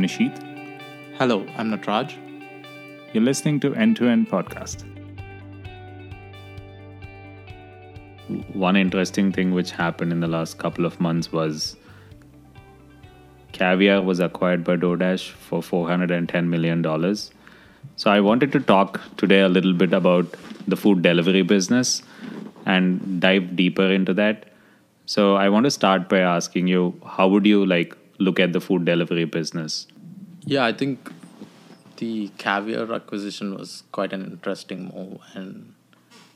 Hey, I'm Nisheeth. Hello, I'm Nataraj. You're listening to End to End Podcast. One interesting thing which happened in the last couple of months was Caviar was acquired by DoorDash for $410 million. So I wanted to talk today a little bit about the food delivery business and dive deeper into that. So I want to start by asking you how would you like look at the food delivery business? Yeah, I think the caviar acquisition was quite an interesting move and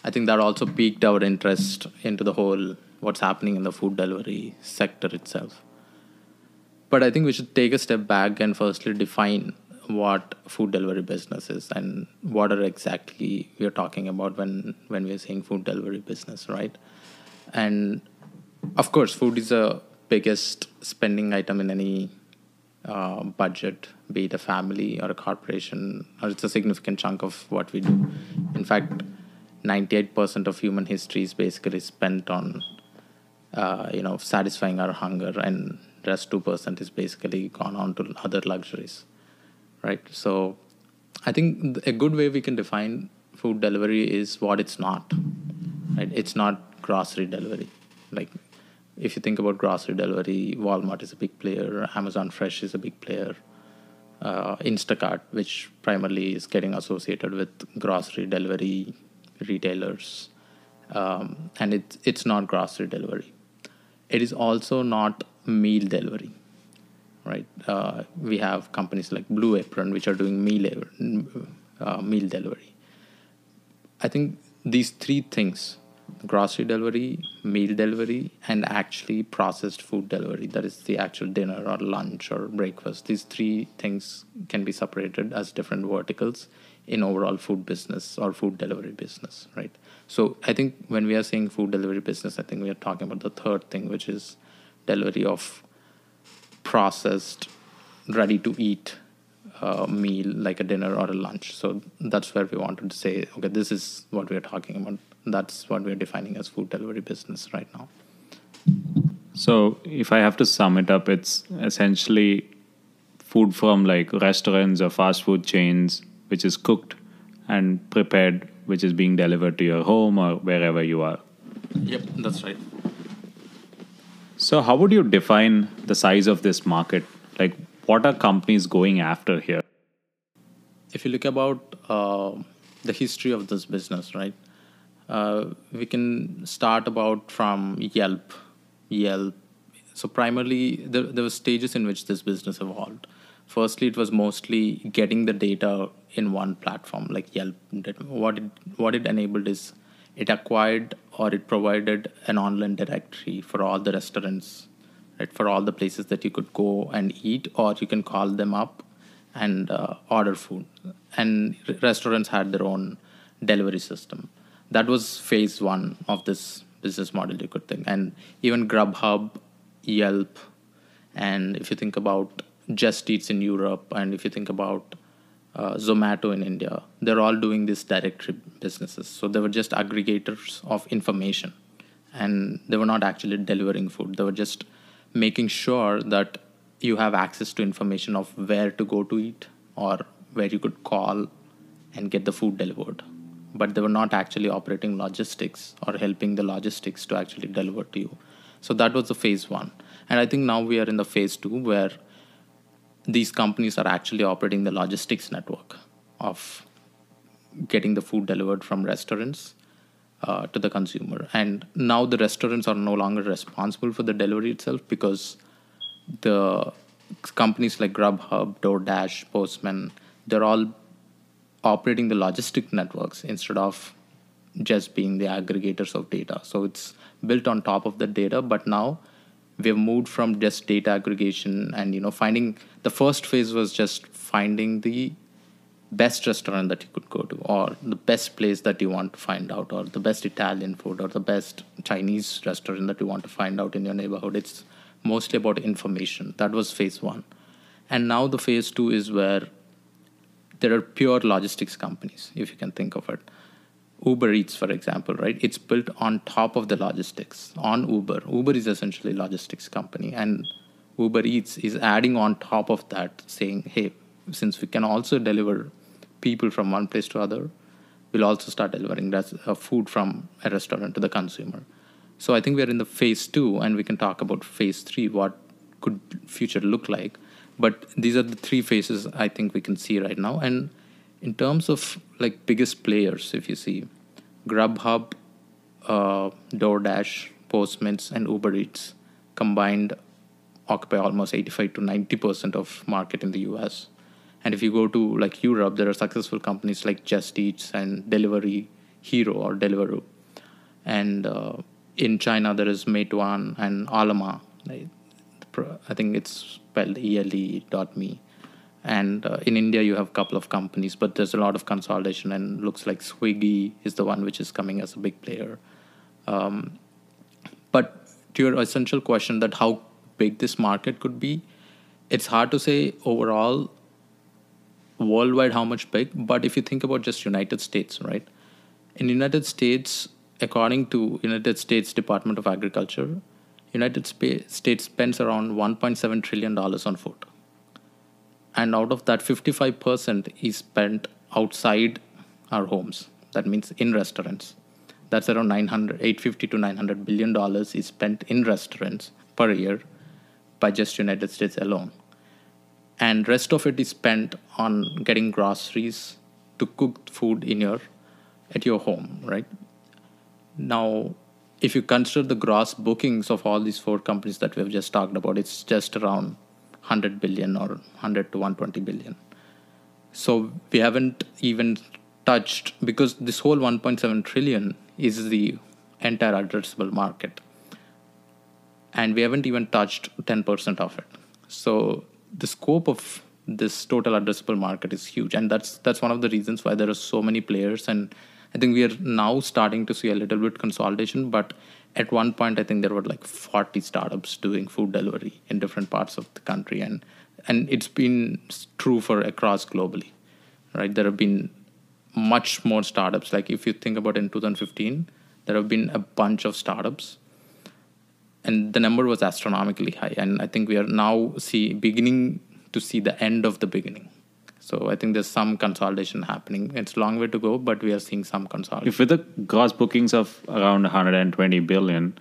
I think that also piqued our interest into the whole what's happening in the food delivery sector itself. But I think we should take a step back and firstly define what food delivery business is and what are exactly we are talking about when when we are saying food delivery business, right? And of course, food is the biggest spending item in any uh, budget, be it a family or a corporation, or it's a significant chunk of what we do. In fact, 98% of human history is basically spent on, uh, you know, satisfying our hunger, and rest 2% is basically gone on to other luxuries, right? So, I think a good way we can define food delivery is what it's not, right? It's not grocery delivery, like if you think about grocery delivery, Walmart is a big player, Amazon Fresh is a big player, uh, Instacart, which primarily is getting associated with grocery delivery retailers, um, and it's it's not grocery delivery. It is also not meal delivery, right? Uh, we have companies like Blue Apron, which are doing meal uh, meal delivery. I think these three things grocery delivery, meal delivery, and actually processed food delivery. That is the actual dinner or lunch or breakfast. These three things can be separated as different verticals in overall food business or food delivery business, right? So I think when we are saying food delivery business, I think we are talking about the third thing, which is delivery of processed, ready to eat uh, meal like a dinner or a lunch. So that's where we wanted to say, okay, this is what we're talking about that's what we're defining as food delivery business right now. So, if I have to sum it up, it's essentially food from like restaurants or fast food chains, which is cooked and prepared, which is being delivered to your home or wherever you are. Yep, that's right. So, how would you define the size of this market? Like, what are companies going after here? If you look about uh, the history of this business, right? Uh, we can start about from Yelp. Yelp. So primarily, there, there were stages in which this business evolved. Firstly, it was mostly getting the data in one platform, like Yelp. What it what it enabled is it acquired or it provided an online directory for all the restaurants, right? For all the places that you could go and eat, or you can call them up and uh, order food. And restaurants had their own delivery system that was phase one of this business model you could think. And even grubhub yelp and if you think about just eats in europe and if you think about uh, zomato in india they're all doing these directory businesses. So they were just aggregators of information. And they were not actually delivering food. They were just making sure that you have access to information of where to go to eat or where you could call and get the food delivered but they were not actually operating logistics or helping the logistics to actually deliver to you. So that was the phase one. And I think now we are in the phase two where these companies are actually operating the logistics network of getting the food delivered from restaurants uh, to the consumer. And now the restaurants are no longer responsible for the delivery itself because the companies like Grubhub, DoorDash, Postmates, they're all operating the logistic networks instead of just being the aggregators of data. So it's built on top of the data, but now we've moved from just data aggregation and you know finding the first phase was just finding the best restaurant that you could go to or the best place that you want to find out or the best italian food or the best chinese restaurant that you want to find out in your neighborhood. It's mostly about information. That was phase 1 and now the phase 2 is where there are pure logistics companies, if you can think of it. Uber Eats, for example, right? It's built on top of the logistics on Uber. Uber is essentially a logistics company, and Uber Eats is adding on top of that, saying, hey, since we can also deliver people from one place to other, we'll also start delivering that uh, food from a restaurant to the consumer. So I think we're in the phase two, and we can talk about phase three. What could future look like? But these are the three phases I think we can see right now. And in terms of like biggest players, if you see, Grubhub, uh, DoorDash, Postmates, and Uber Eats combined occupy almost 85 to 90 percent of market in the US. And if you go to like Europe, there are successful companies like Just Eats and Delivery Hero or Deliveroo. And uh, in China, there is Meituan and Ele.me. I think it's spelled ele.me. And uh, in India, you have a couple of companies, but there's a lot of consolidation, and looks like Swiggy is the one which is coming as a big player. Um, but to your essential question that how big this market could be, it's hard to say overall worldwide how much big but if you think about just united states right in united states according to united states department of agriculture united states spends around 1.7 trillion dollars on food. And out of that 55% is spent outside our homes. That means in restaurants. That's around 900 850 to 900 billion dollars is spent in restaurants per year by just united states alone. And rest of it is spent on getting groceries to cook food in your at your home right? Now if you consider the gross bookings of all these four companies that we've just talked about it's just around 100 billion or 100 to 120 billion. So we haven't even touched because this whole 1.7 trillion is the entire addressable market. And we haven't even touched 10% of it. So the scope of this total addressable market is huge. And that's that's one of the reasons why there are so many players and i think we are now starting to see a little bit consolidation but at one point i think there were like 40 startups doing food delivery in different parts of the country and and it's been true for across globally right? There have been much more startups. Like if you think about in 2015 there have been a bunch of startups and the number was astronomically high and i think we are now see beginning to see the end of the beginning so i think there's some consolidation happening. It's a long way to go but we are seeing some consolidation. If with the gross bookings of around 120 billion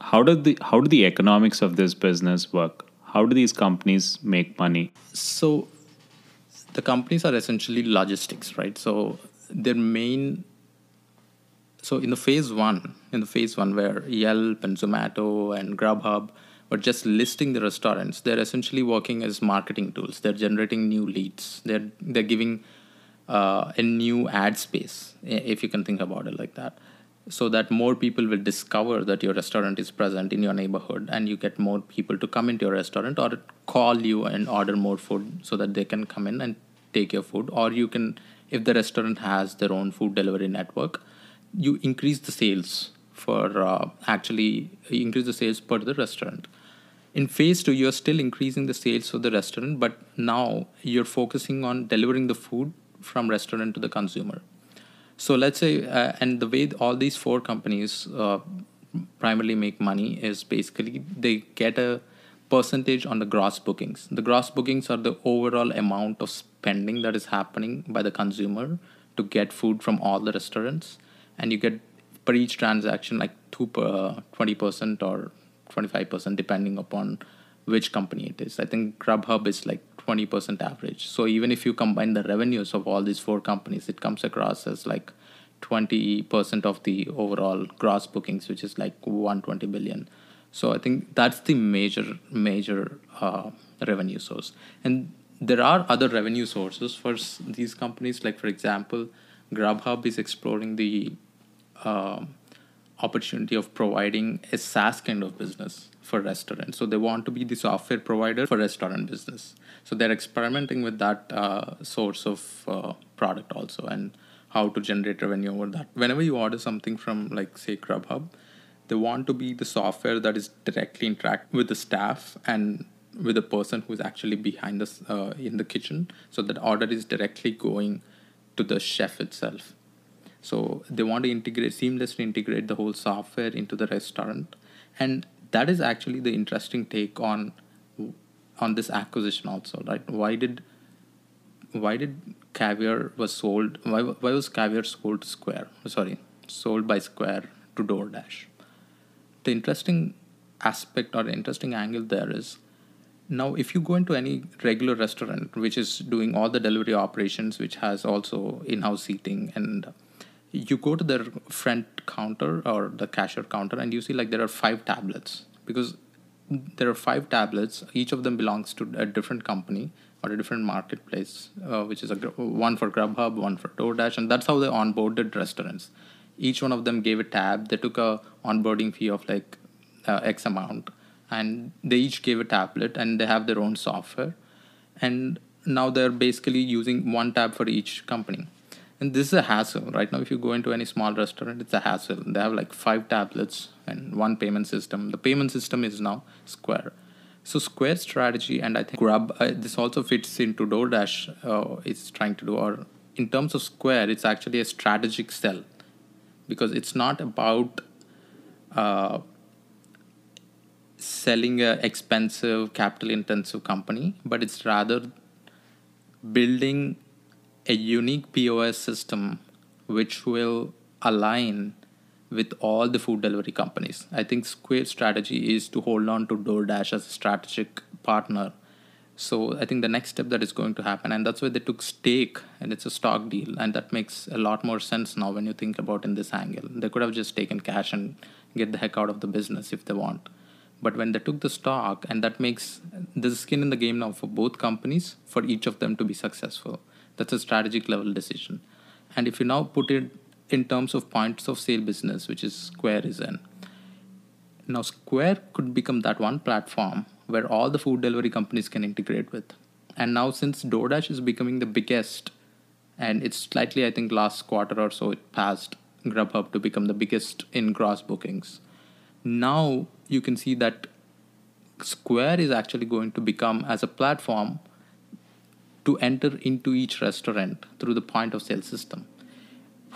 how do the how do the economics of this business work? How do these companies make money? So the companies are essentially logistics right? So their main so in the phase one, in the phase one where Yelp and Zomato and Grubhub were just listing the restaurants, they're essentially working as marketing tools. They're generating new leads. They're they're giving uh, a new ad space, if you can think about it like that, so that more people will discover that your restaurant is present in your neighborhood, and you get more people to come into your restaurant or call you and order more food, so that they can come in and take your food, or you can, if the restaurant has their own food delivery network you increase the sales for uh, actually increase the sales per the restaurant in phase two you're still increasing the sales of the restaurant but now you're focusing on delivering the food from restaurant to the consumer. So let's say uh, and the way all these four companies uh, primarily make money is basically they get a percentage on the gross bookings. The gross bookings are the overall amount of spending that is happening by the consumer to get food from all the restaurants and you get per each transaction like two per twenty percent or twenty five percent depending upon which company it is. I think Grubhub is like twenty percent average. So even if you combine the revenues of all these four companies, it comes across as like twenty percent of the overall gross bookings, which is like one twenty billion. So I think that's the major major uh, revenue source, and there are other revenue sources for these companies. Like for example, Grubhub is exploring the uh, opportunity of providing a SaaS kind of business for restaurants. So they want to be the software provider for restaurant business. So they're experimenting with that uh, source of uh, product also and how to generate revenue over that. Whenever you order something from like say Grubhub, they want to be the software that is directly interact with the staff and with the person who's actually behind us uh, in the kitchen. So that order is directly going to the chef itself so they want to integrate seamlessly integrate the whole software into the restaurant, and that is actually the interesting take on on this acquisition also, right? Why did why did Caviar was sold? Why, why was Caviar sold to Square? Sorry, sold by Square to DoorDash. The interesting aspect or interesting angle there is now if you go into any regular restaurant which is doing all the delivery operations, which has also in-house seating and you go to their front counter or the cashier counter and you see like there are five tablets. Because there are five tablets each of them belongs to a different company or a different marketplace uh, which is a one for grubhub one for doordash and that's how they onboarded restaurants. Each one of them gave a tab. They took a onboarding fee of like uh, x amount and they each gave a tablet and they have their own software. And now they're basically using one tab for each company and this is a hassle right? Now if you go into any small restaurant it's a hassle. They have like five tablets and one payment system. The payment system is now square. So square strategy and i think grub uh, this also fits into doordash uh, is trying to do or in terms of square it's actually a strategic sell. Because it's not about uh, selling a expensive capital intensive company but it's rather building a unique POS system which will align with all the food delivery companies. I think Square's strategy is to hold on to DoorDash as a strategic partner. So I think the next step that is going to happen, and that's why they took stake, and it's a stock deal, and that makes a lot more sense now when you think about in this angle. They could have just taken cash and get the heck out of the business if they want. But when they took the stock, and that makes there's skin in the game now for both companies, for each of them to be successful. That's a strategic level decision. And if you now put it in terms of points of sale business, which is Square is in, now Square could become that one platform where all the food delivery companies can integrate with. And now since DoorDash is becoming the biggest, and it's slightly, I think, last quarter or so, it passed Grubhub to become the biggest in gross bookings. Now you can see that Square is actually going to become as a platform to enter into each restaurant through the point of sale system.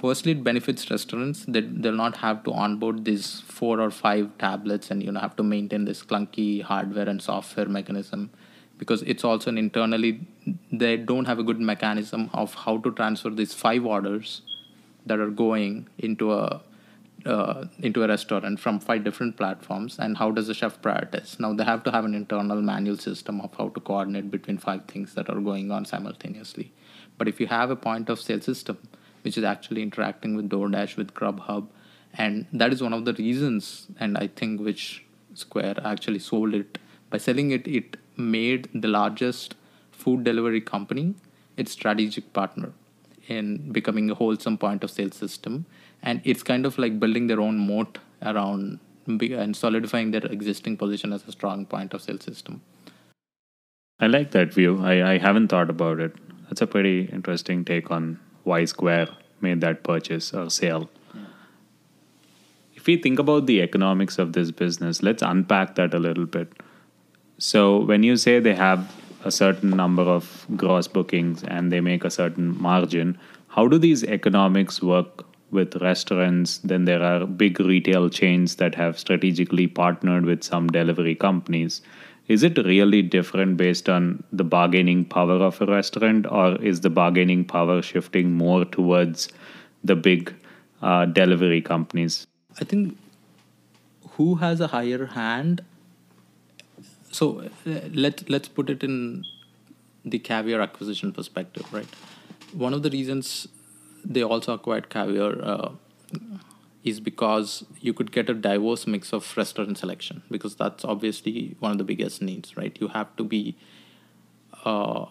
Firstly, it benefits restaurants that they'll not have to onboard these four or five tablets and you know have to maintain this clunky hardware and software mechanism because it's also an internally they don't have a good mechanism of how to transfer these five orders that are going into a uh, into a restaurant from five different platforms and how does the chef prioritize? Now they have to have an internal manual system of how to coordinate between five things that are going on simultaneously. But if you have a point of sale system which is actually interacting with DoorDash with Grubhub and that is one of the reasons and I think which Square actually sold it. By selling it it made the largest food delivery company its strategic partner in becoming a wholesome point of sale system and it's kind of like building their own moat around and solidifying their existing position as a strong point of sale system. I like that view. I, I haven't thought about it. That's a pretty interesting take on why Square made that purchase or sale. If we think about the economics of this business, let's unpack that a little bit. So, when you say they have a certain number of gross bookings and they make a certain margin, how do these economics work with restaurants. Then there are big retail chains that have strategically partnered with some delivery companies. Is it really different based on the bargaining power of a restaurant, or is the bargaining power shifting more towards the big uh, delivery companies? I think who has a higher hand. So uh, let let's put it in the caviar acquisition perspective, right? One of the reasons they also acquired Caviar uh, is because you could get a diverse mix of restaurant selection because that's obviously one of the biggest needs, right? You have to be uh,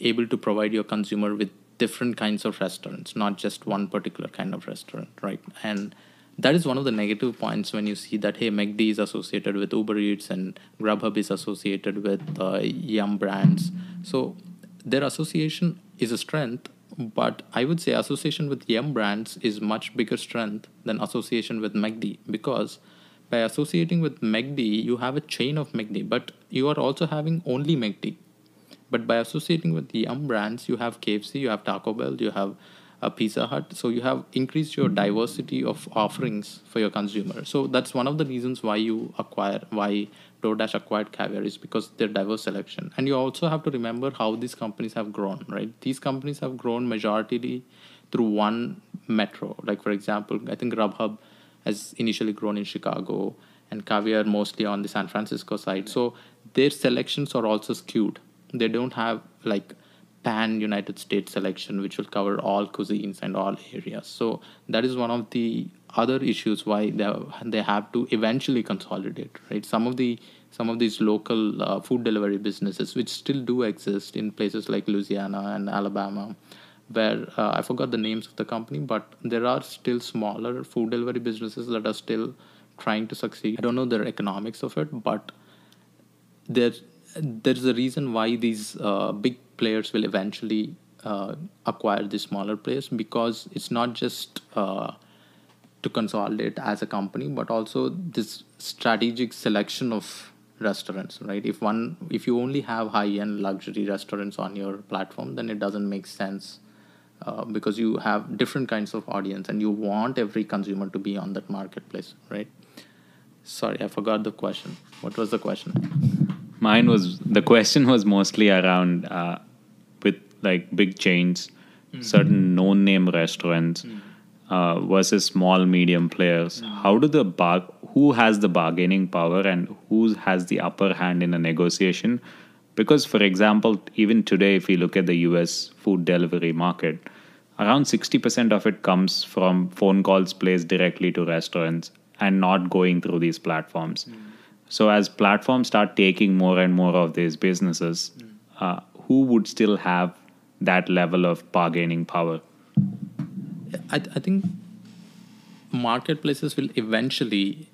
able to provide your consumer with different kinds of restaurants, not just one particular kind of restaurant, right? And that is one of the negative points when you see that hey, McD is associated with Uber Eats and Grubhub is associated with uh, Yum brands. So their association is a strength, but I would say association with Yum brands is much bigger strength than association with McD because by associating with McD, you have a chain of McD, but you are also having only McD. But by associating with Yum brands, you have KFC, you have Taco Bell, you have a Pizza Hut. So you have increased your diversity of offerings for your consumer. So that's one of the reasons why you acquire why DoorDash acquired Caviar is because their diverse selection. And you also have to remember how these companies have grown, right? These companies have grown majority through one metro. Like for example, I think Grubhub has initially grown in Chicago and Caviar mostly on the San Francisco side. So their selections are also skewed. They don't have like pan United States selection, which will cover all cuisines and all areas. So that is one of the other issues why they have, they have to eventually consolidate. Right, some of the some of these local uh, food delivery businesses, which still do exist in places like Louisiana and Alabama, where uh, I forgot the names of the company, but there are still smaller food delivery businesses that are still trying to succeed. I don't know the economics of it, but there there's a reason why these uh, big players will eventually uh, acquire the smaller players because it's not just uh, to consolidate as a company, but also this strategic selection of restaurants. Right? If one, if you only have high-end luxury restaurants on your platform, then it doesn't make sense. Uh, because you have different kinds of audience and you want every consumer to be on that marketplace right sorry i forgot the question what was the question Mine was the question was mostly around uh, like big chains, mm. certain known name restaurants mm. uh, versus small medium players. Mm. How do the bar who has the bargaining power and who has the upper hand in a negotiation? Because, for example, even today, if you look at the US food delivery market, around 60% of it comes from phone calls placed directly to restaurants and not going through these platforms. Mm. So as platforms start taking more and more of these businesses, mm. uh, who would still have that level of bargaining power? I, I think marketplaces will eventually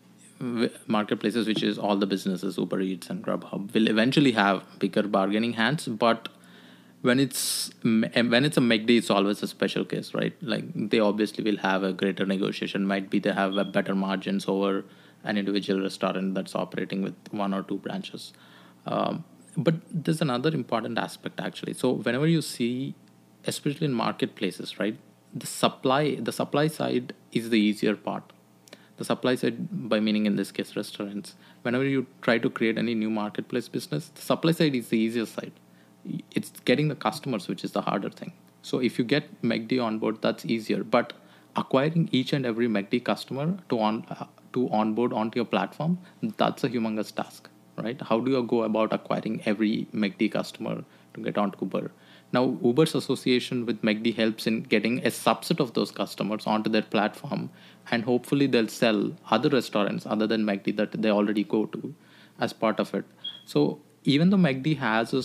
marketplaces which is all the businesses uber eats and grubhub will eventually have bigger bargaining hands but when it's when it's a McD, it's always a special case, right? Like they obviously will have a greater negotiation. Might be they have a better margins over an individual restaurant that's operating with one or two branches. Um, but there's another important aspect actually. So whenever you see, especially in marketplaces, right, the supply the supply side is the easier part. The supply side, by meaning in this case restaurants, whenever you try to create any new marketplace business, the supply side is the easier side. It's getting the customers which is the harder thing. So if you get McD on board, that's easier. But acquiring each and every McD customer to on uh, to onboard onto your platform, that's a humongous task, right? How do you go about acquiring every McD customer to get onto Uber? Now, Uber's association with McD helps in getting a subset of those customers onto their platform, and hopefully they'll sell other restaurants other than McD that they already go to as part of it. So even though McD has a,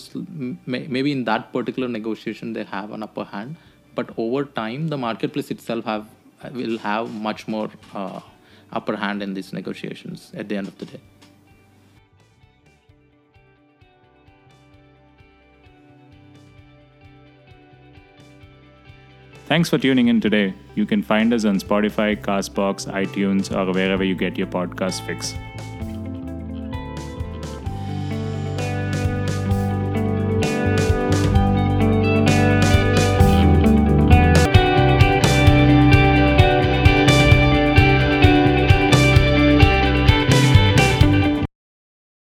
maybe in that particular negotiation they have an upper hand, but over time the marketplace itself have will have much more uh, upper hand in these negotiations at the end of the day. Thanks for tuning in today. You can find us on Spotify, Castbox, iTunes, or wherever you get your podcast fix.